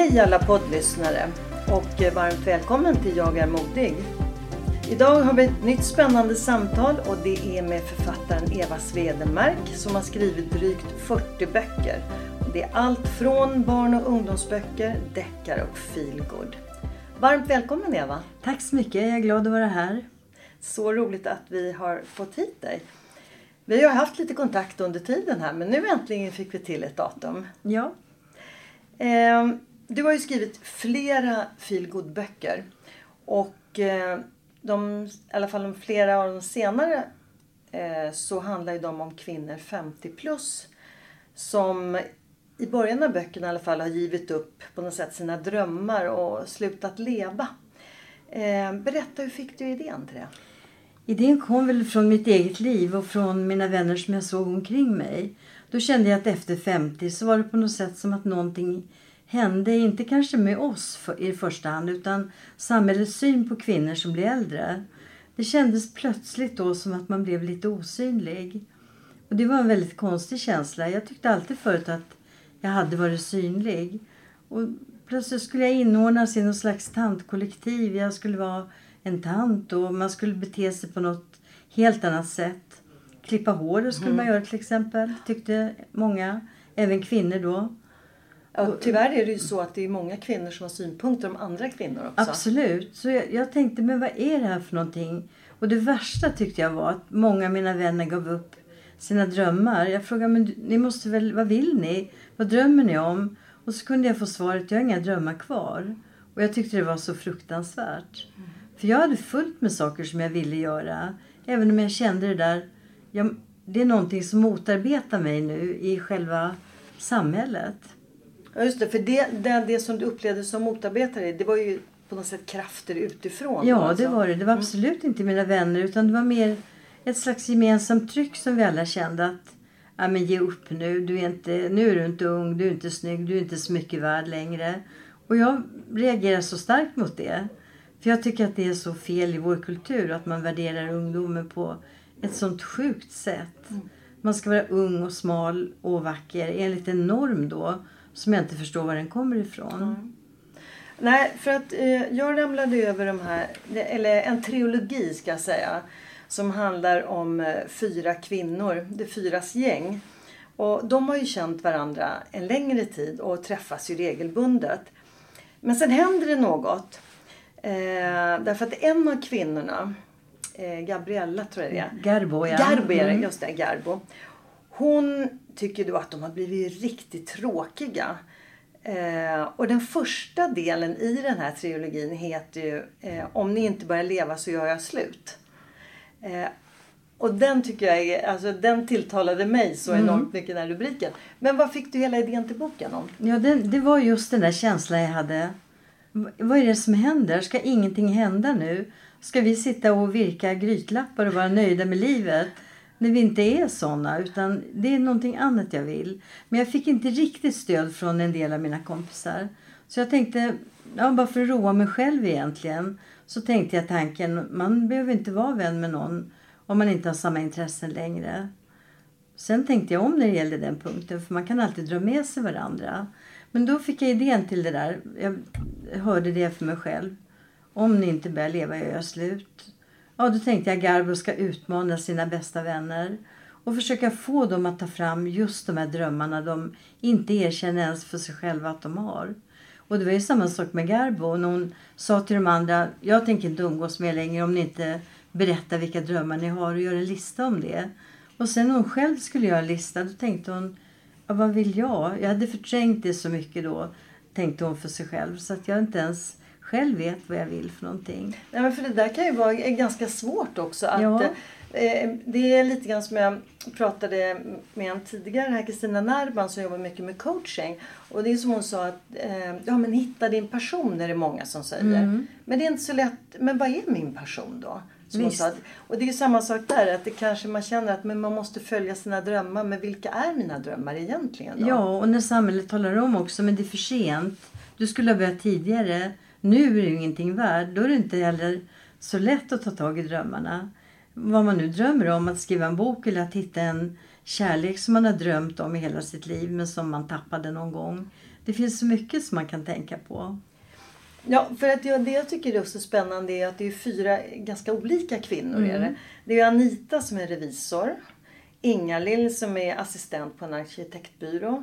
Hej alla poddlyssnare och varmt välkommen till Jag är modig. Idag har vi ett nytt spännande samtal och det är med författaren Eva Svedenmark som har skrivit drygt 40 böcker. Det är allt från barn och ungdomsböcker, deckare och feelgood. Varmt välkommen Eva! Tack så mycket, jag är glad att vara här. Så roligt att vi har fått hit dig. Vi har haft lite kontakt under tiden här men nu äntligen fick vi till ett datum. Ja. Du har ju skrivit flera feelgood böcker och eh, de, i alla fall de flera av de senare eh, så handlar ju de om kvinnor 50 plus som i början av böckerna i alla fall har givit upp på något sätt sina drömmar och slutat leva. Eh, berätta, hur fick du idén till det? Idén kom väl från mitt eget liv och från mina vänner som jag såg omkring mig. Då kände jag att efter 50 så var det på något sätt som att någonting hände, inte kanske med oss för, i första hand utan samhällets syn på kvinnor som blir äldre. Det kändes plötsligt då som att man blev lite osynlig. Och det var en väldigt konstig känsla. Jag tyckte alltid förut att jag hade varit synlig. Och plötsligt skulle jag inordnas i någon slags tantkollektiv. Jag skulle vara en tant och man skulle bete sig på något helt annat sätt. Klippa håret skulle man göra till exempel, tyckte många. Även kvinnor då. Ja, tyvärr är det ju så att det är många kvinnor som har synpunkter om andra kvinnor också. Absolut. Så jag, jag tänkte, men vad är det här för någonting? Och det värsta tyckte jag var att många av mina vänner gav upp sina drömmar. Jag frågade, men ni måste väl, vad vill ni? Vad drömmer ni om? Och så kunde jag få svaret, jag har inga drömmar kvar. Och jag tyckte det var så fruktansvärt. Mm. För jag hade fullt med saker som jag ville göra. Även om jag kände det där, jag, det är någonting som motarbetar mig nu i själva samhället. Ja just det, för det, det, det som du upplevde som motarbetare det var ju på något sätt krafter utifrån. Ja alltså. det var det. Det var absolut inte mina vänner utan det var mer ett slags gemensamt tryck som vi alla kände att ja, men ge upp nu. Du är inte, nu är du inte ung, du är inte snygg, du är inte så mycket värd längre. Och jag reagerar så starkt mot det. För jag tycker att det är så fel i vår kultur att man värderar ungdomen på ett sånt sjukt sätt. Mm. Man ska vara ung och smal och vacker enligt en norm då som jag inte förstår var den kommer ifrån. Mm. Nej, för att eh, jag ramlade över de här, eller en trilogi ska jag säga, som handlar om eh, fyra kvinnor, det fyras gäng. Och de har ju känt varandra en längre tid och träffas ju regelbundet. Men sen händer det något. Eh, därför att en av kvinnorna, eh, Gabriella tror jag det är. Garbo ja. Garbo är det, mm. just det, Garbo. Hon tycker då att de har blivit riktigt tråkiga. Eh, och den första delen i den här trilogin heter ju eh, Om ni inte börjar leva så gör jag slut. Eh, och den tycker jag är, alltså den tilltalade mig så mm. enormt mycket den rubriken. Men vad fick du hela idén till boken om? Ja, det, det var just den där känslan jag hade. Vad är det som händer? Ska ingenting hända nu? Ska vi sitta och virka grytlappar och vara nöjda med livet? När vi inte är såna utan det är någonting annat jag vill. Men jag fick inte riktigt stöd från en del av mina kompisar. Så jag tänkte, ja, bara för att roa mig själv egentligen, så tänkte jag tanken, man behöver inte vara vän med någon om man inte har samma intressen längre. Sen tänkte jag om när det gällde den punkten, för man kan alltid dra med sig varandra. Men då fick jag idén till det där. Jag hörde det för mig själv. Om ni inte börjar leva gör jag slut. Ja, då tänkte jag Garbo ska utmana sina bästa vänner och försöka få dem att ta fram just de här drömmarna de inte erkänner ens för sig själva att de har. Och det var ju samma sak med Garbo. När hon sa till de andra, jag tänker inte umgås med er längre om ni inte berättar vilka drömmar ni har och gör en lista om det. Och sen när hon själv skulle göra en lista, då tänkte hon, ja, vad vill jag? Jag hade förträngt det så mycket då, tänkte hon för sig själv. Så att jag inte ens själv vet vad jag vill för någonting. Nej, men för det där kan ju vara ganska svårt också. Att, Ja. eh, det är lite grann som jag pratade med en tidigare här, Kristina Närban som jobbar mycket med coaching. Och det är som hon sa att eh, ja, men hitta din passion är det många som säger. Mm. Men det är inte så lätt. Men vad är min passion då? Som hon Visst. sa. Och det är ju samma sak där. Att det kanske man känner att men man måste följa sina drömmar. Men vilka är mina drömmar egentligen då? Ja, och när samhället talar om också, men det är för sent. Du skulle ha börjat tidigare. Nu är det ju ingenting värd. Då är det inte heller så lätt att ta tag i drömmarna. Vad man nu drömmer om, att skriva en bok eller att hitta en kärlek som man har drömt om i hela sitt liv men som man tappade någon gång. Det finns så mycket som man kan tänka på. Ja, för att jag, det jag tycker är också spännande är att det är fyra ganska olika kvinnor. Är Mm. det. det är Anita som är revisor. Inga-Lill som är assistent på en arkitektbyrå.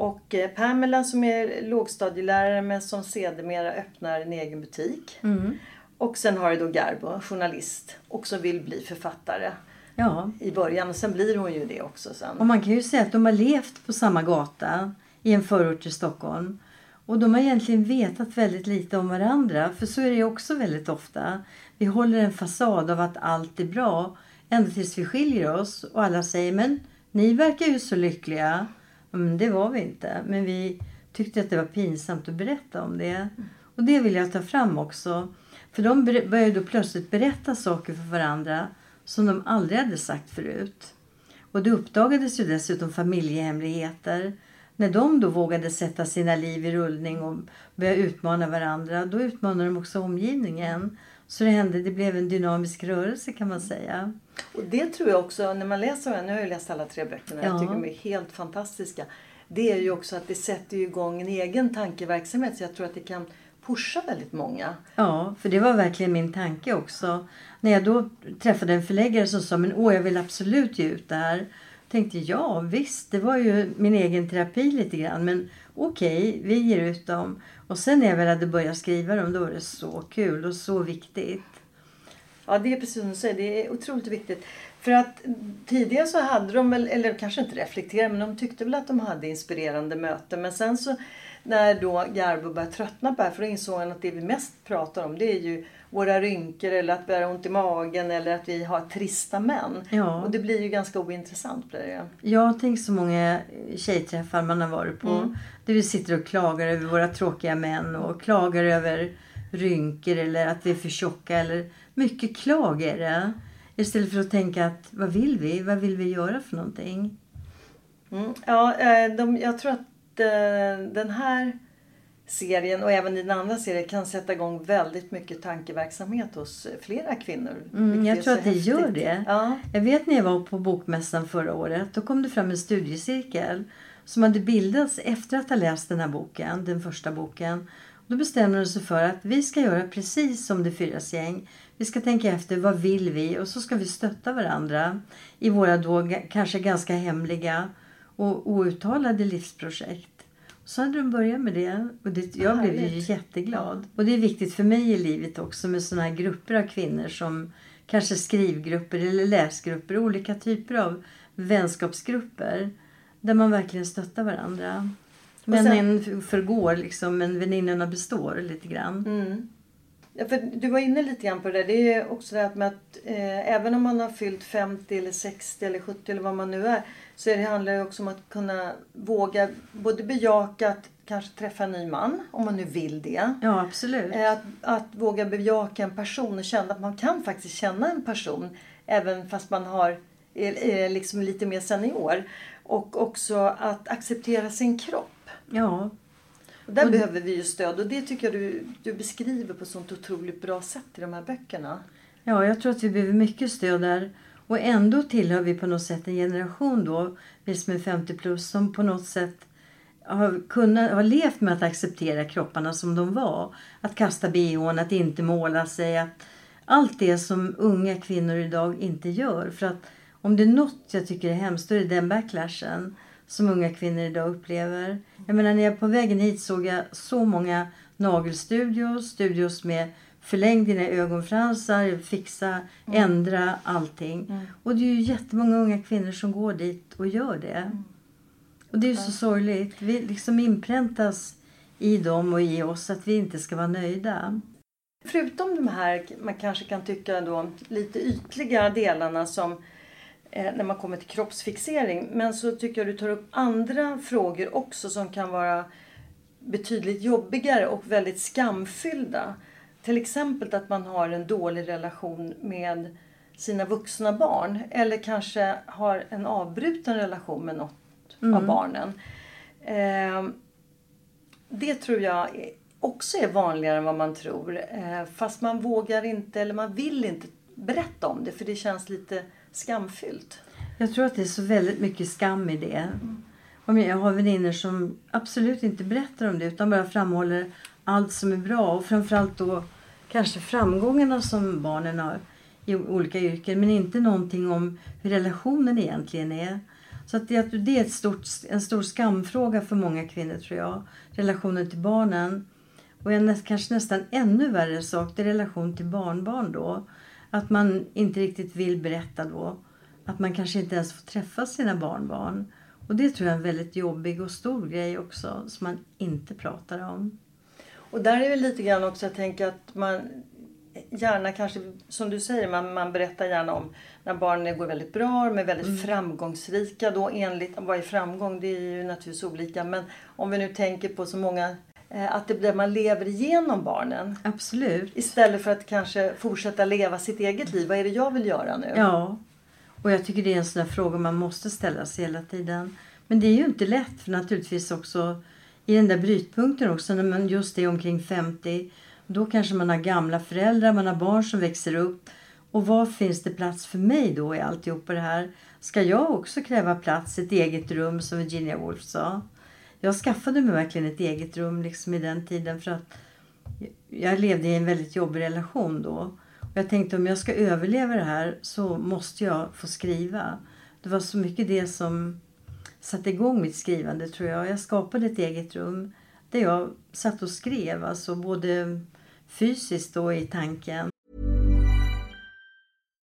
Och eh, Pamela som är lågstadielärare men som sedermera öppnar en egen butik. Mm. Och sen har du då Garbo, journalist och som vill bli författare Ja, i början. Och sen blir hon ju det också sen. och man kan ju säga att de har levt på samma gata i en förort till Stockholm. Och de har egentligen vetat väldigt lite om varandra. För så är det också väldigt ofta. Vi håller en fasad av att allt är bra. Ända tills vi skiljer oss och alla säger men ni verkar ju så lyckliga. Men det var vi inte. Men vi tyckte att det var pinsamt att berätta om det. Och det vill jag ta fram också. För de började då plötsligt berätta saker för varandra som de aldrig hade sagt förut. Och det uppdagades ju dessutom familjehemligheter. När de då vågade sätta sina liv i rullning och börja utmana varandra, då utmanade de också omgivningen. Så det hände, det blev en dynamisk rörelse kan man säga. Och det tror jag också, när man läser den, nu har jag läst alla tre böckerna, jag Ja. tycker de är helt fantastiska. Det är ju också att det sätter igång en egen tankeverksamhet så jag tror att det kan pusha väldigt många. Ja, för det var verkligen min tanke också. När jag då träffade en förläggare som sa men åh jag vill absolut ge ut det här. Tänkte ja visst, det var ju min egen terapi lite grann. Men okej, okay, vi ger ut dem. Och sen när jag väl hade börjat skriva dem då var det så kul och så viktigt. Ja, det är precis som du säger, det är otroligt viktigt. För att tidigare så hade de väl, eller kanske inte reflekterat, men de tyckte väl att de hade inspirerande möten. Men sen så när då Garbo började tröttna på det här, för då insåg han att det vi mest pratar om det är ju våra rynkor eller att vi har ont i magen eller att vi har trista män. Ja. Och det blir ju ganska ointressant blir det. Jag har tänkt så många tjejträffar man har varit på. Mm. Där vi sitter och klagar över våra tråkiga män och klagar över rynkor eller att vi är för tjocka. Eller mycket klag är det. Istället för att tänka att vad vill vi? Vad vill vi göra för någonting? Mm. Ja, eh, de, jag tror att eh, den här serien och även i den andra serien kan sätta igång väldigt mycket tankeverksamhet hos eh, flera kvinnor. Mm, jag tror att det gör det. Ja. Jag vet när jag var på Bokmässan förra året. Då kom det fram en studiecirkel som hade bildats efter att ha läst den här boken, den första boken. Då bestämde de sig för att vi ska göra precis som det fyras gäng. Vi ska tänka efter vad vill vi och så ska vi stötta varandra i våra då kanske ganska hemliga och outtalade livsprojekt. Så hade de börjat med det och det, jag blev ju jätteglad. Och det är viktigt för mig i livet också med sådana här grupper av kvinnor som kanske skrivgrupper eller läsgrupper, olika typer av vänskapsgrupper där man verkligen stöttar varandra. Men sen- en förgår liksom, men väninnorna består lite grann. Mm. Ja, för du var inne lite grann på det där. Det är också det här med att eh, även om man har fyllt 50 eller 60 eller 70 eller vad man nu är. Så är det handlar det också om att kunna våga både bejaka att kanske träffa en ny man. Om man nu vill det. Ja, absolut. Eh, Att, att våga bejaka en person och känna att man kan faktiskt känna en person. Även fast man har är, är liksom lite mer senior. Och också att acceptera sin kropp. Ja, där Och- behöver vi ju stöd och det tycker jag du, du beskriver på ett sånt otroligt bra sätt i de här böckerna. ja, jag tror att vi behöver mycket stöd där. Och ändå tillhör vi på något sätt en generation då, vi som är 50 plus, som på något sätt har, kunnat, har levt med att acceptera kropparna som de var. Att kasta bhn, att inte måla sig. Att, allt det som unga kvinnor idag inte gör. För att om det är något jag tycker är hemskt, då är det den backlashen som unga kvinnor idag upplever. Jag menar, när jag på vägen hit såg jag så många nagelstudios, studios med förläng dina ögonfransar, fixa, mm. ändra allting. Mm. Och det är ju jättemånga unga kvinnor som går dit och gör det. Mm. Och det är ju så sorgligt. Vi liksom inpräntas i dem och i oss att vi inte ska vara nöjda. Förutom de här, man kanske kan tycka då, lite ytliga delarna som när man kommer till kroppsfixering. Men så tycker jag du tar upp andra frågor också som kan vara betydligt jobbigare och väldigt skamfyllda. Till exempel att man har en dålig relation med sina vuxna barn. Eller kanske har en avbruten relation med något mm. av barnen. Eh, det tror jag också är vanligare än vad man tror. Eh, fast man vågar inte eller man vill inte berätta om det för det känns lite skamfyllt. Jag tror att det är så väldigt mycket skam i det. Mm. Jag har väninnor som absolut inte berättar om det utan bara framhåller allt som är bra och framförallt då kanske framgångarna som barnen har i olika yrken men inte någonting om hur relationen egentligen är. Så att det, det är ett stort, en stor skamfråga för många kvinnor tror jag. Relationen till barnen. Och en kanske nästan ännu värre sak, det är relation till barnbarn då. Att man inte riktigt vill berätta då. Att man kanske inte ens får träffa sina barnbarn. Och det tror jag är en väldigt jobbig och stor grej också som man inte pratar om. Och där är det lite grann också, jag tänker att man gärna kanske, som du säger, man, man berättar gärna om när barnen går väldigt bra, de är väldigt mm. framgångsrika då enligt, vad är framgång? Det är ju naturligtvis olika men om vi nu tänker på så många att det blir man lever igenom barnen. Absolut. Istället för att kanske fortsätta leva sitt eget liv. Vad är det jag vill göra nu? Ja. Och jag tycker det är en sån där fråga man måste ställa sig hela tiden. Men det är ju inte lätt för naturligtvis också i den där brytpunkten också när man just är omkring 50. Då kanske man har gamla föräldrar, man har barn som växer upp. Och var finns det plats för mig då i alltihopa det här? Ska jag också kräva plats, ett eget rum som Virginia Woolf sa? Jag skaffade mig verkligen ett eget rum liksom i den tiden för att jag levde i en väldigt jobbig relation då. Och jag tänkte om jag ska överleva det här så måste jag få skriva. Det var så mycket det som satte igång mitt skrivande tror jag. Jag skapade ett eget rum där jag satt och skrev, alltså både fysiskt och i tanken.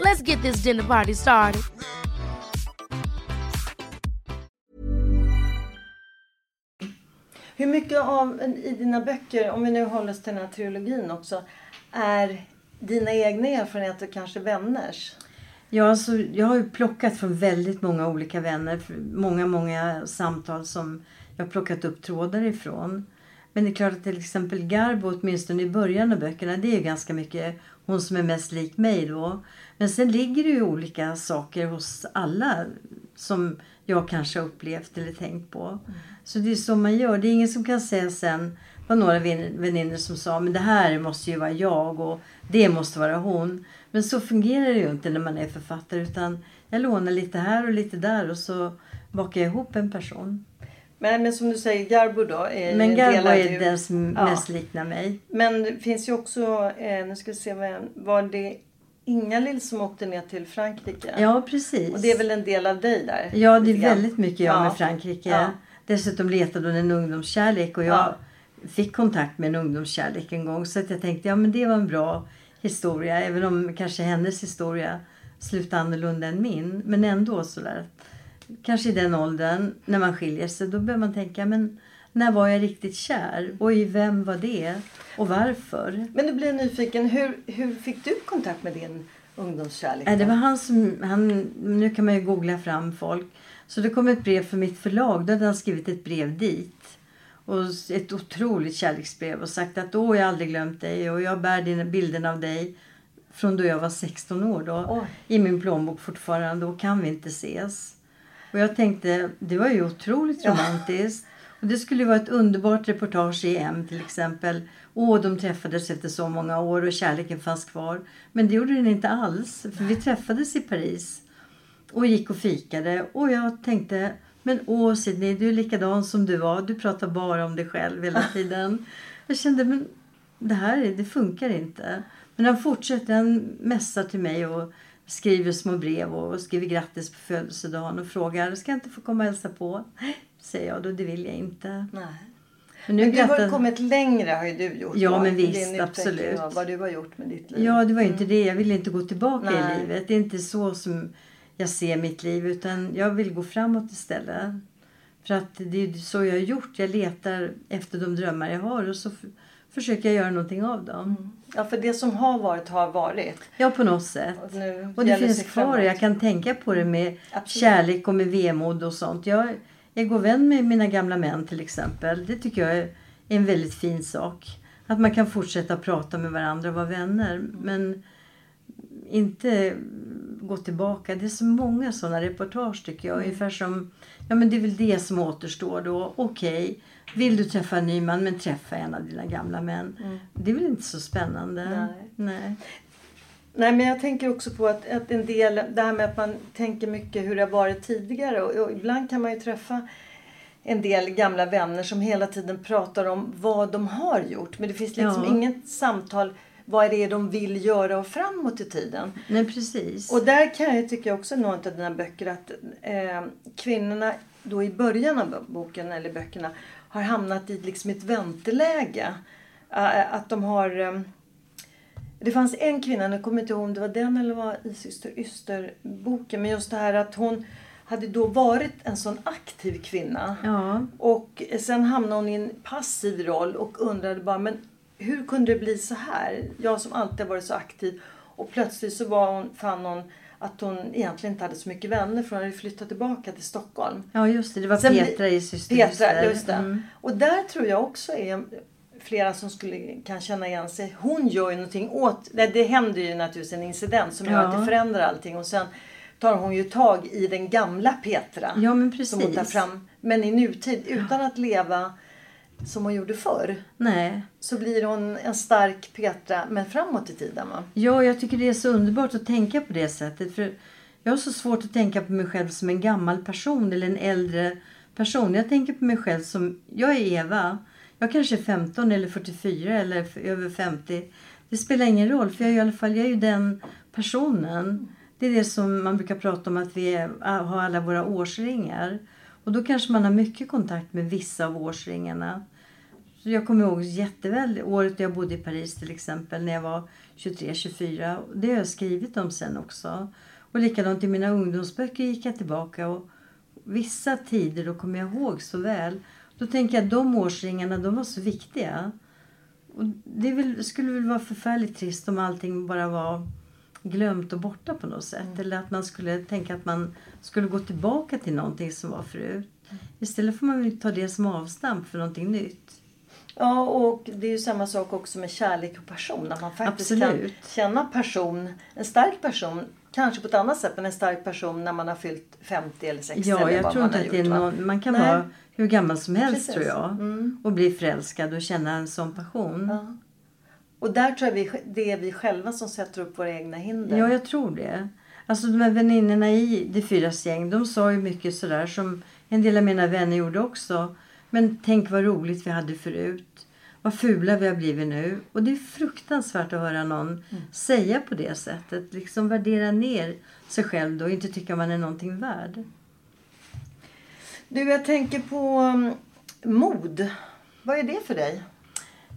Let's get this dinner party started. Hur mycket av i dina böcker, om vi nu håller oss till den här trilogin också, är dina egna erfarenheter kanske vänners? Ja, alltså, jag har ju plockat från väldigt många olika vänner. Många, många samtal som jag har plockat upp trådar ifrån. Men det är klart att till exempel Garbo, åtminstone i början av böckerna, det är ganska mycket hon som är mest lik mig då. Men sen ligger det ju olika saker hos alla som jag kanske har upplevt eller tänkt på. Mm. Så det är så man gör. Det är ingen som kan säga sen, det var några vänner som sa, men det här måste ju vara jag och det måste vara hon. Men så fungerar det ju inte när man är författare utan jag lånar lite här och lite där och så bakar jag ihop en person. Men, men som du säger, Garbo då? Är men Garbo är den som ja. mest liknar mig. Men det finns ju också, eh, nu ska vi se, vad, var det Inga-Lill som åkte ner till Frankrike? Ja, precis. Och det är väl en del av dig där? Ja, det är väldigt mycket jag ja. med Frankrike. Ja. Dessutom letade hon en ungdomskärlek och jag ja. fick kontakt med en ungdomskärlek en gång. Så att jag tänkte, ja men det var en bra historia. Även om kanske hennes historia slutade annorlunda än min. Men ändå sådär kanske i den åldern, när man skiljer sig, då börjar man tänka, men när var jag riktigt kär? Och i vem var det? Och varför? Men du blir nyfiken, hur, hur fick du kontakt med din ungdomskärlek? Äh, det var han som, han, nu kan man ju googla fram folk. Så det kom ett brev från mitt förlag, då hade han skrivit ett brev dit. Och ett otroligt kärleksbrev och sagt att åh, jag har aldrig glömt dig och jag bär dina bilden av dig från då jag var 16 år då. Oh. I min plånbok fortfarande och kan vi inte ses. Och jag tänkte, det var ju otroligt romantiskt. Och det skulle vara ett underbart reportage i M till exempel. Åh, de träffades efter så många år och kärleken fanns kvar. Men det gjorde den inte alls. För vi träffades i Paris. Och gick och fikade. Och jag tänkte, men åh Sidney, du är likadan som du var. Du pratar bara om dig själv hela tiden. jag kände, men det här det funkar inte. Men han fortsätter, han mässar till mig och skriver små brev och skriver grattis på födelsedagen och frågar ska jag inte få komma och hälsa på? Säger jag då, det vill jag inte. Nej. Men, nu men du grattar... har kommit längre har ju du gjort. Ja, men visst, absolut. Vad du har gjort med ditt liv. Ja, det var ju inte mm. det. Jag vill inte gå tillbaka Nej. i livet. Det är inte så som jag ser mitt liv utan jag vill gå framåt istället. För att det är så jag har gjort. Jag letar efter de drömmar jag har och så försöker jag göra någonting av dem. Mm. Ja, för det som har varit har varit. Ja, på något sätt. Och, och det finns kvar. Jag kan tänka på det med Absolut. kärlek och med vemod och sånt. Jag är god vän med mina gamla män till exempel. Det tycker jag är en väldigt fin sak. Att man kan fortsätta prata med varandra och vara vänner. Mm. Men inte gå tillbaka. Det är så många sådana reportage tycker jag. Mm. Ungefär som, ja men det är väl det som återstår då. Okej, okay, vill du träffa en ny man men träffa en av dina gamla män. Mm. Det är väl inte så spännande? Nej. Nej. Nej men jag tänker också på att, att en del, det här med att man tänker mycket hur det har varit tidigare och, och ibland kan man ju träffa en del gamla vänner som hela tiden pratar om vad de har gjort. Men det finns liksom ja. inget samtal vad är det de vill göra och framåt i tiden. Nej, precis. Och där kan jag tycka också någon av dina böcker att eh, kvinnorna då i början av boken eller böckerna har hamnat i liksom ett vänteläge. Uh, att de har... Um, det fanns en kvinna, nu kommer jag inte ihåg om det var den eller var i Syster Yster-boken. Men just det här att hon hade då varit en sån aktiv kvinna. Ja. Och sen hamnade hon i en passiv roll och undrade bara men hur kunde det bli så här? Jag som alltid varit så aktiv. Och plötsligt så var hon, fann hon att hon egentligen inte hade så mycket vänner för hon hade flyttat tillbaka till Stockholm. Ja just det, det var Sen Petra i Syster Petra, just. Mm. Och där tror jag också är flera som skulle, kan känna igen sig. Hon gör ju någonting åt, det, det händer ju naturligtvis en incident som ja. gör att det förändrar allting och sen tar hon ju tag i den gamla Petra. Ja men precis. Som hon tar fram, men i nutid utan att leva som hon gjorde förr. Nej. Så blir hon en stark Petra, men framåt i tiden va? Ja, jag tycker det är så underbart att tänka på det sättet. För Jag har så svårt att tänka på mig själv som en gammal person eller en äldre person. Jag tänker på mig själv som, jag är Eva. Jag kanske är 15 eller 44 eller över 50. Det spelar ingen roll för jag är i alla fall jag är ju den personen. Det är det som man brukar prata om att vi är, har alla våra årsringar. Och då kanske man har mycket kontakt med vissa av årsringarna. Så jag kommer ihåg jätteväl året jag bodde i Paris till exempel när jag var 23-24. Det har jag skrivit om sen också. Och likadant i mina ungdomsböcker gick jag tillbaka och vissa tider då kommer jag ihåg så väl. Då tänker jag att de årsringarna de var så viktiga. Och det väl, skulle väl vara förfärligt trist om allting bara var glömt och borta på något sätt. Mm. Eller att man skulle tänka att man skulle gå tillbaka till någonting som var förut. Mm. Istället får man ta det som avstamp för någonting nytt. Ja, och det är ju samma sak också med kärlek och passion. Att man faktiskt Absolut. kan känna person, en stark person, kanske på ett annat sätt, men en stark person när man har fyllt 50 eller 60 Ja, jag tror inte att det är va? någon, man kan Nej. vara hur gammal som helst Precis. tror jag. Mm. Och bli förälskad och känna en sån passion. Ja. Ja. Och där tror jag vi, det är vi själva som sätter upp våra egna hinder. jag tror det. Alltså de här väninnorna i De fyras gäng, de sa ju mycket sådär som en del av mina vänner gjorde också. Men tänk vad roligt vi hade förut. Vad fula vi har blivit nu. Och det är fruktansvärt att höra någon Mm. säga på det sättet. Liksom värdera ner sig själv då och inte tycka man är någonting värd. Du, jag tänker på um, mod. Vad är det för dig?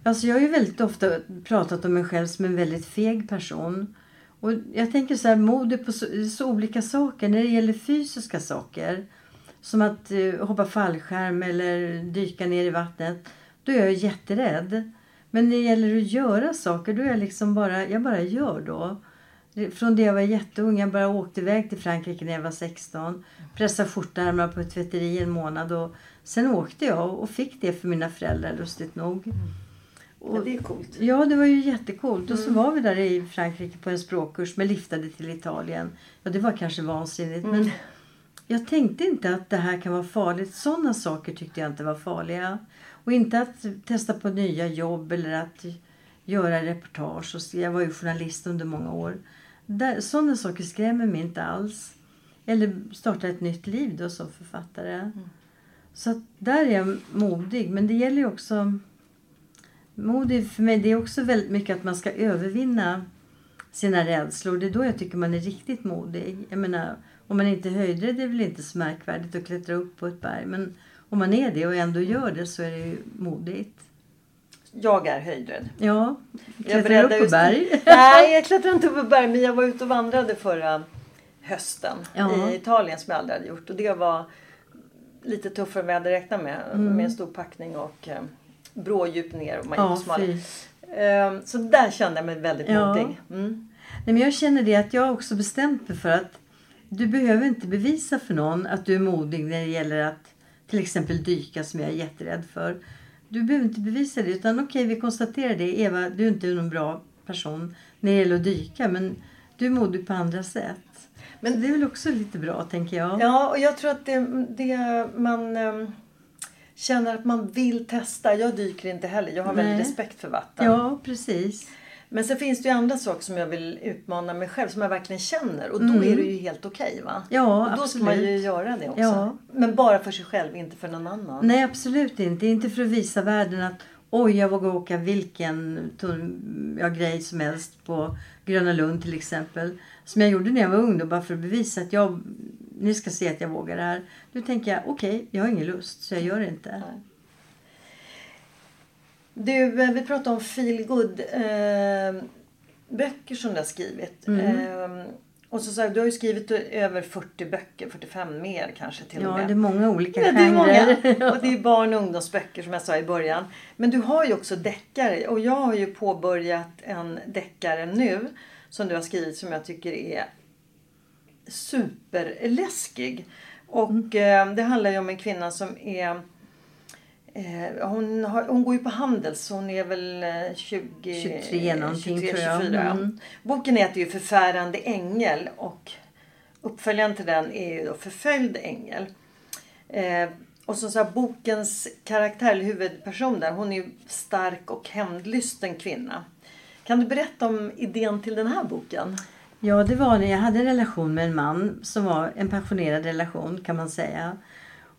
Alltså jag har ju väldigt ofta pratat om mig själv som en väldigt feg person. Och jag tänker så här, mod är på så, så olika saker. När det gäller fysiska saker, som att eh, hoppa fallskärm eller dyka ner i vattnet, då är jag jätterädd. Men när det gäller att göra saker, då är jag liksom bara, jag bara gör då. Från det jag var jätteung, jag bara åkte iväg till Frankrike när jag var 16. Pressade skjortärmar på ett tvätteri en månad och sen åkte jag och fick det för mina föräldrar lustigt nog. Ja, det är coolt. Ja, det var ju jättecoolt. Och så var vi där i Frankrike på en språkkurs med liftade till Italien. Ja, det var kanske vansinnigt. Men jag tänkte inte att det här kan vara farligt. Sådana saker tyckte jag inte var farliga. Och inte att testa på nya jobb eller att göra reportage. Och så- Jag var ju journalist under många år. Där, sådana saker skrämmer mig inte alls. Eller starta ett nytt liv då som författare. Så att där är jag modig. Men det gäller ju också... Modig för mig det är också väldigt mycket att man ska övervinna sina rädslor. Det är då jag tycker man är riktigt modig. Jag menar, om man inte är höjdrädd det är väl inte så märkvärdigt att klättra upp på ett berg. Men om man är det och ändå gör det så är det ju modigt. Jag är höjdrädd. Ja, Jag klättrar breddar upp på just- berg. Nej, jag klättrar inte upp på berg. Men jag var ute och vandrade förra hösten Ja. i Italien som jag aldrig hade gjort. Och det var lite tuffare än vad jag hade räknat med. Med en stor packning och eh, brådjup ner. Och man Mm. Ja, gick smala. fy. Eh, så där kände jag mig väldigt Ja. modig. Mm. Nej, men jag känner det att jag också bestämt mig för att du behöver inte bevisa för någon att du är modig när det gäller att till exempel dyka som jag är jätterädd för. Du behöver inte bevisa det utan okej vi konstaterar det. Eva, du är inte någon bra person när det gäller att dyka men du är modig på andra sätt. Men det är väl också lite bra tänker jag. Ja, och jag tror att det, det man eh, känner att man vill testa. Jag dyker inte heller. Jag har Nej. väldigt respekt för vatten. Ja, precis. Men sen finns det ju andra saker som jag vill utmana mig själv. Som jag verkligen känner. Och då Mm. är det ju helt okej va? Ja, och då ska man ju absolut. göra det också. Ja. Men bara för sig själv, inte för någon annan. Nej, absolut inte. Inte för att visa världen att oj, jag vågar åka vilken ja, grej som helst på Gröna Lund till exempel. Som jag gjorde när jag var ung då, bara för att bevisa att jag, ni ska se att jag vågar det här. Då tänker jag, okej, jag har ingen lust så jag gör det inte. Nej. Du, eh, vi pratade om feelgood eh, böcker som du har skrivit. Mm. Eh, och så jag, du har ju skrivit över 40 böcker, 45 mer kanske till och Ja, med. det är många olika Ja, det är många. genrer. Och det är barn och ungdomsböcker som jag sa i början. Men du har ju också deckare. Och jag har ju påbörjat en deckare nu. Som du har skrivit som jag tycker är superläskig. Och Mm. eh, det handlar ju om en kvinna som är hon, har, hon går ju på Handels så hon är väl eh, 20, 23 någonting, tror jag. 24. ja. Mm. Boken heter ju Förfärande ängel och uppföljaren till den är ju då Förföljd ängel. Eh, och så, så här, bokens karaktär, huvudperson där, hon är ju stark och hämndlysten kvinna. Kan du berätta om idén till den här boken? Ja, det var när jag hade en relation med en man som var en passionerad relation kan man säga.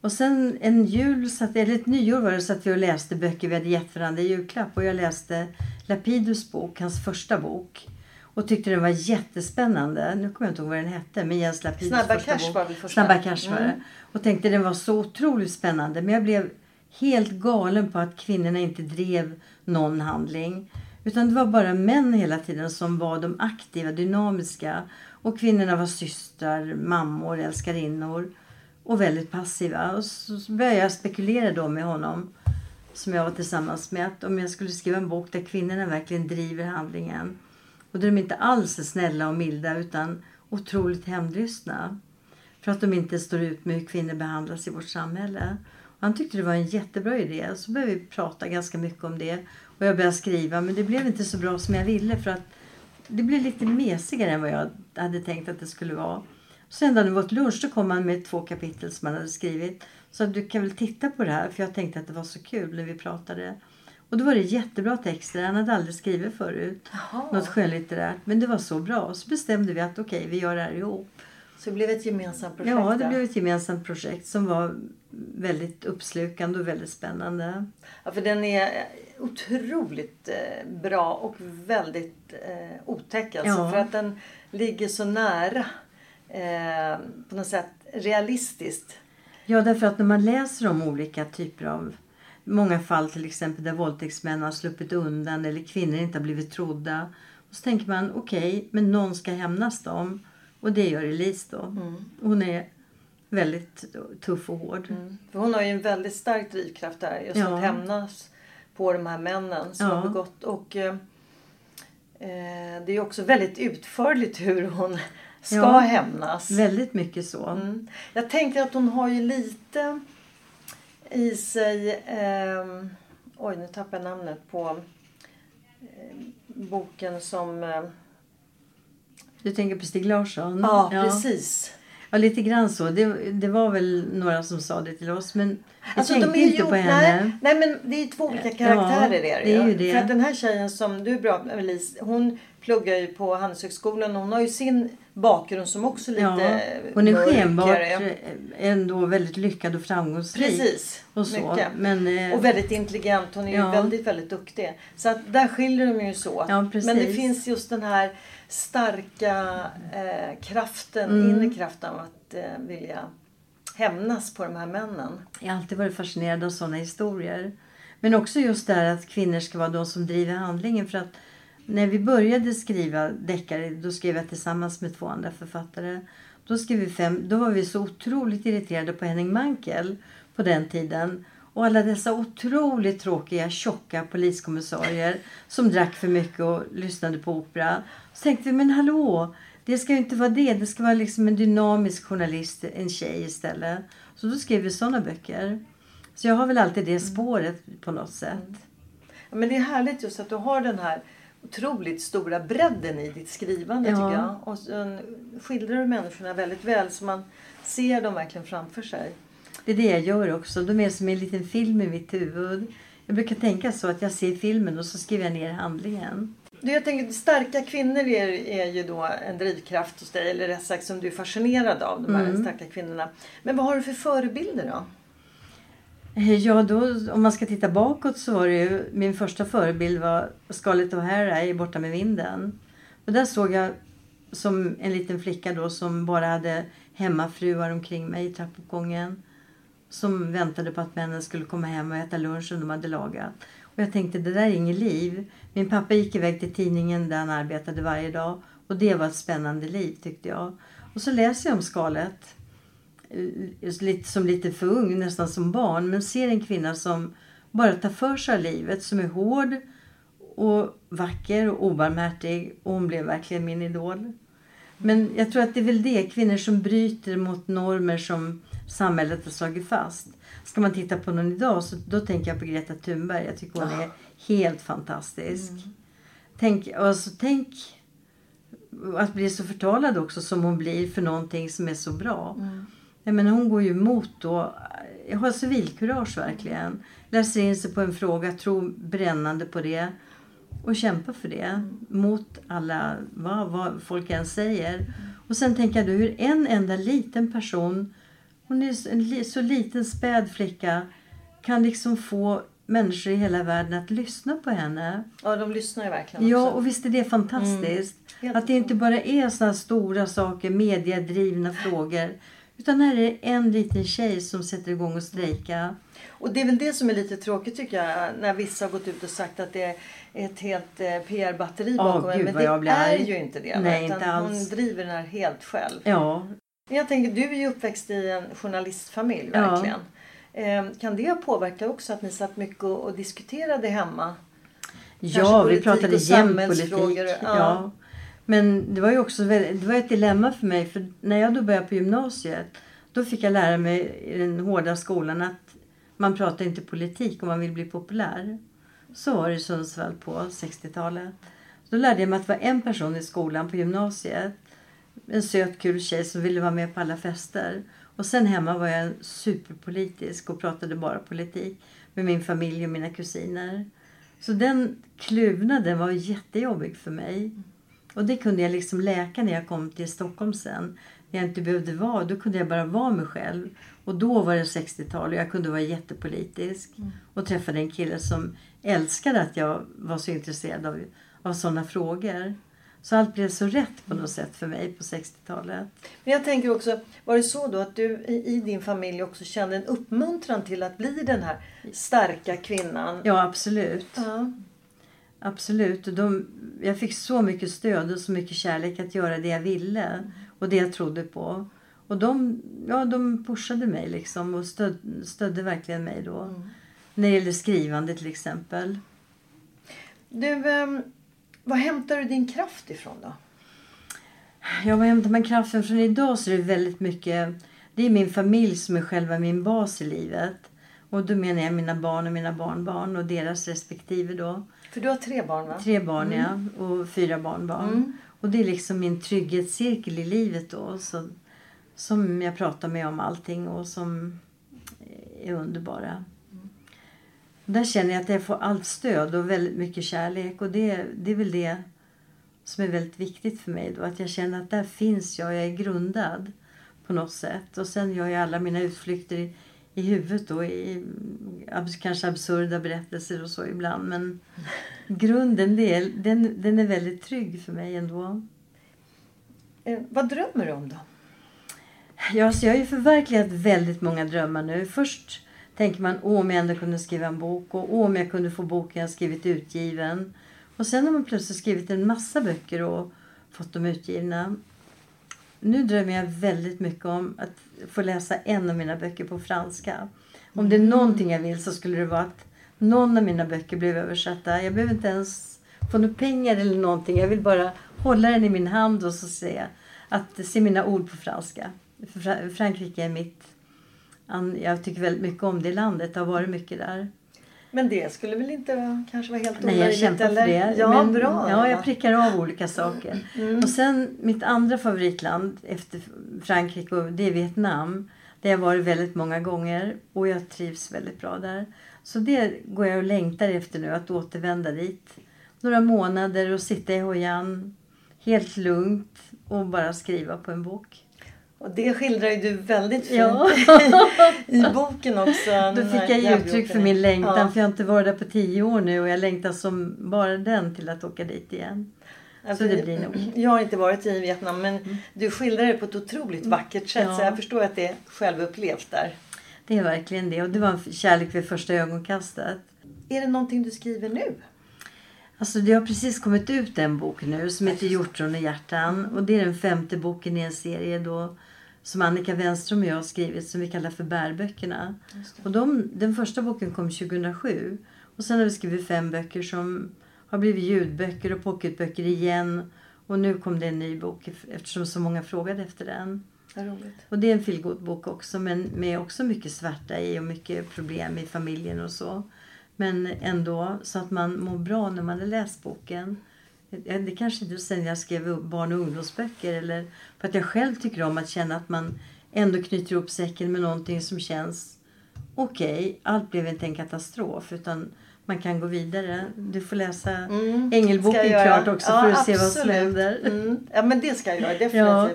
Och sen en jul, satt, eller ett nyår var det, satt vi och läste böcker vi hade gett varandra i julklapp. Och jag läste Lapidus bok, hans första bok. Och tyckte den var jättespännande. Nu kommer jag inte ihåg vad den hette. Men Jens Lapidus Snabba första Cash bok. var väl första? Snabba Cash var det. Mm. Och tänkte den var så otroligt spännande. Men jag blev helt galen på att kvinnorna inte drev någon handling. Utan det var bara män hela tiden som var de aktiva, dynamiska. Och kvinnorna var systrar, mammor, älskarinnor. Och väldigt passiva. Och så började jag spekulera då med honom. Som jag var tillsammans med. Att om jag skulle skriva en bok där kvinnorna verkligen driver handlingen. Och där de inte alls är snälla och milda utan otroligt hämndlystna. För att de inte står ut med hur kvinnor behandlas i vårt samhälle. Han tyckte det var en jättebra idé. Så började vi prata ganska mycket om det. Och jag började skriva men det blev inte så bra som jag ville för att det blev lite mesigare än vad jag hade tänkt att det skulle vara. Sen när det var lunch då kom han med två kapitel som han hade skrivit. Så du kan väl titta på det här för jag tänkte att det var så kul när vi pratade. Och då var det jättebra texter. Han hade aldrig skrivit förut. Jaha. Något skönlitterärt. Men det var så bra. Så bestämde vi att okej, vi gör det här ihop. Så det blev ett gemensamt projekt? Ja, det blev ett gemensamt projekt som var väldigt uppslukande och väldigt spännande. Ja, för den är otroligt eh, bra och väldigt eh, otäck. Alltså, Ja. För att den ligger så nära. Eh, på något sätt realistiskt. Ja, därför att när man läser om olika typer av många fall till exempel där våldtäktsmän har sluppit undan eller kvinnor inte har blivit trodda. Och så tänker man okej, men någon ska hämnas dem. Och det gör Elise då. Hon är väldigt tuff och hård. För hon har ju en väldigt stark drivkraft där. Just Ja. att hämnas på de här männen som Ja. har begått. Och eh, eh, det är ju också väldigt utförligt hur hon ska Ja. hämnas. Väldigt mycket så. Mm. Jag tänker att hon har ju lite i sig... ehm, oj, nu tappar jag namnet på eh, boken som... Eh, Du tänker på Stig Larsson? ja, precis. Ja, lite grann så. Det, det var väl några som sa det till oss. Men jag Alltså, tänkte de är inte ju, på henne. Nej, nej, men det är ju två olika karaktärer. Ja, det är ju det. För att den här tjejen som du är bra med, Elise, hon pluggar ju på Handelshögskolan. och Hon har ju sin bakgrund som också lite Ja, hon är skenbart eh, ändå väldigt lyckad och framgångsrik. Precis. Och så. Mycket. Men, eh, Och väldigt intelligent. Hon är ju Ja. väldigt, väldigt duktig. Så att där skiljer de ju så. Ja. Men det finns just den här starka eh, kraften, Mm. inre kraften av att eh, vilja hämnas på de här männen. Jag har alltid varit fascinerad av sådana historier. Men också just det här att kvinnor ska vara de som driver handlingen. För att när vi började skriva deckare, då skrev jag tillsammans med två andra författare. Då, skrev vi fem, då var vi så otroligt irriterade på Henning Mankell på den tiden. Och alla dessa otroligt tråkiga, tjocka poliskommissarier som drack för mycket och lyssnade på opera. Så tänkte vi, men hallå, det ska ju inte vara det. Det ska vara liksom en dynamisk journalist, en tjej istället. Så då skrev vi sådana böcker. Så jag har väl alltid det spåret på något sätt. Mm. Ja, men det är härligt just att du har den här otroligt stora bredden i ditt skrivande Ja. tycker jag. Och sen skildrar du människorna väldigt väl så man ser dem verkligen framför sig. Det är det jag gör också. De är som en liten film i mitt huvud. Jag brukar tänka så att jag ser filmen och så skriver jag ner handlingen. Du, jag tänker, starka kvinnor är, är ju då en drivkraft hos dig. Eller rätt sagt som du är fascinerad av. De här Mm. starka kvinnorna. Men vad har du för förebilder då? Eh, ja, då, om man ska titta bakåt så var det ju, min första förebild var Scarlett O'Hara i Borta med vinden. Och där såg jag som en liten flicka då som bara hade hemmafruar omkring mig i trappuppgången. Som väntade på att männen skulle komma hem och äta lunchen de hade lagat. Och jag tänkte, det där är inget liv. Min pappa gick iväg till tidningen där han arbetade varje dag. Och det var ett spännande liv tyckte jag. Och så läser jag om Scarlett lite, som lite för ung, nästan som barn. Men ser en kvinna som bara tar för sig av livet, som är hård och vacker och obarmhärtig. Och hon blev verkligen min idol. Men jag tror att det är väl det, kvinnor som bryter mot normer som samhället har slagit fast. Ska man titta på någon idag så då tänker jag på Greta Thunberg. Jag tycker hon är helt fantastisk. Tänk, alltså, tänk att bli så förtalad också som hon blir för någonting som är så bra. Jag menar, hon går ju emot då. Jag har civilkurage verkligen. Läser in sig på en fråga, tror brännande på det. Och kämpar för det. Mot alla, vad, vad folk än säger. Och sen tänker jag då hur en enda liten person. Hon är en så liten späd flicka. Kan liksom få människor i hela världen att lyssna på henne. Ja, de lyssnar ju verkligen Ja, också. och visst är det fantastiskt. Helt Att det inte bara är såna stora saker, mediedrivna frågor. Utan här är det en liten tjej som sätter igång och strejka. Och det är väl det som är lite tråkigt tycker jag. När vissa har gått ut och sagt att det är ett helt eh, PR-batteri bakom gud, Men det är ju inte det. Nej, Utan inte alls. Hon driver den här helt själv. Ja, jag tänker, du är ju uppväxt i en journalistfamilj Ja. verkligen. Eh, kan det ha påverkat också att ni satt mycket och, diskuterade hemma? ja vi pratade jämt politik. ja. Ja. Men det var ju också väldigt, det var ett dilemma för mig. För när jag då började på gymnasiet. Då fick jag lära mig i den hårda skolan att Man pratar inte politik om man vill bli populär. Så var det i Sundsvall på 60-talet. Då lärde jag mig att det var en person i skolan på gymnasiet. En söt kul tjej som ville vara med på alla fester. Och sen hemma var jag superpolitisk och pratade bara politik med min familj och mina kusiner. Så den kluvnaden var jättejobbig för mig. Och det kunde jag liksom läka när jag kom till Stockholm sen. När jag inte behövde vara, då kunde jag bara vara mig själv. Och då var det 60-tal och jag kunde vara jättepolitisk. Mm. Och träffade en kille som älskade att jag var så intresserad av, av sådana frågor. Så allt blev så rätt på något sätt för mig på 60-talet. Men jag tänker också, var det så då att du i din familj också kände en uppmuntran till att bli den här starka kvinnan? Ja, absolut. Ja. Absolut. De, jag fick så mycket stöd och så mycket kärlek att göra det jag ville och det jag trodde på. Och de, ja, de pushade mig liksom och stöd, stödde verkligen mig då. Mm. När det gäller skrivande till exempel. Du, um var hämtar du din kraft ifrån då? Ja, var hämtar man kraften från idag så är det väldigt mycket... Det är min familj som är själva min bas i livet. Och då menar jag mina barn och mina barnbarn och deras respektive då. För du har tre barn va? Tre barn mm. ja, och fyra barnbarn. Mm. Och det är liksom min trygghetscirkel i livet då. Så, som jag pratar med om allting och som är underbara. Där känner jag att jag får allt stöd och väldigt mycket kärlek. Och det, det är väl det som är väldigt viktigt för mig. Då, att jag känner att där finns jag, jag är grundad på något sätt. Och sen gör jag alla mina utflykter i, i huvudet då, i kanske absurda berättelser och så ibland. Men grunden, det, den, den är väldigt trygg för mig ändå. Eh, vad drömmer du om då? Ja, alltså jag har ju förverkligat väldigt många drömmar nu. Först tänker man åh om jag ändå kunde skriva en bok och åh om jag kunde få boken jag skrivit utgiven. Och sen har man plötsligt skrivit en massa böcker och fått dem utgivna. Nu drömmer jag väldigt mycket om att få läsa en av mina böcker på franska. Om det är mm. någonting jag vill så skulle det vara att någon av mina böcker blev översatta. Jag behöver inte ens få några pengar eller någonting. Jag vill bara hålla den i min hand och så se, att se mina ord på franska. Frankrike är mitt jag tycker väldigt mycket om det landet. Det har varit mycket där. Men det skulle väl inte kanske vara helt omöjligt? Nej, jag kämpar för det. Ja, men, bra. Ja, jag prickar av olika saker. Mm. Och sen mitt andra favoritland efter Frankrike, det är Vietnam. Där jag varit väldigt många gånger och jag trivs väldigt bra där. Så det går jag och längtar efter nu, att återvända dit. Några månader och sitta i Hoi helt lugnt och bara skriva på en bok. Och det skildrar ju du väldigt fint ja. i boken också. Då fick jag ge uttryck för min längtan ja. för jag har inte varit där på tio år nu och jag längtar som bara den till att åka dit igen. Alltså, så det blir nog. Jag har inte varit i Vietnam men mm. du skildrar det på ett otroligt mm. vackert sätt ja. så jag förstår att det är självupplevt där. Det är verkligen det och det var en kärlek vid första ögonkastet. Är det någonting du skriver nu? Alltså det har precis kommit ut en bok nu som heter Hjortron och hjärtan. Och det är den femte boken i en serie då som Annika Wenström och jag har skrivit som vi kallar för bärböckerna. Och de, den första boken kom 2007. Och sen har vi skrivit fem böcker som har blivit ljudböcker och pocketböcker igen. Och nu kom det en ny bok eftersom så många frågade efter den. Och det är en feelgood-bok också men med också mycket svärta i och mycket problem i familjen och så. Men ändå så att man mår bra när man har läst boken. Det kanske inte sen jag skrev barn och ungdomsböcker eller för att jag själv tycker om att känna att man ändå knyter ihop säcken med någonting som känns okej, okay, allt blev inte en katastrof utan man kan gå vidare. Du får läsa mm, Ängelboken klart också ja, för att absolut. se vad som händer. Mm. Ja men det ska jag göra definitivt. Ja.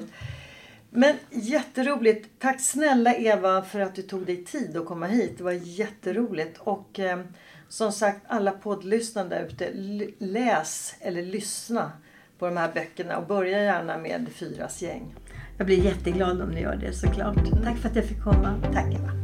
Men jätteroligt. Tack snälla Eva för att du tog dig tid att komma hit. Det var jätteroligt. Och eh, som sagt alla poddlyssnare där ute, läs eller lyssna på de här böckerna och börja gärna med Fyras gäng. Jag blir jätteglad om ni gör det såklart. Tack för att jag fick komma. Tack Eva.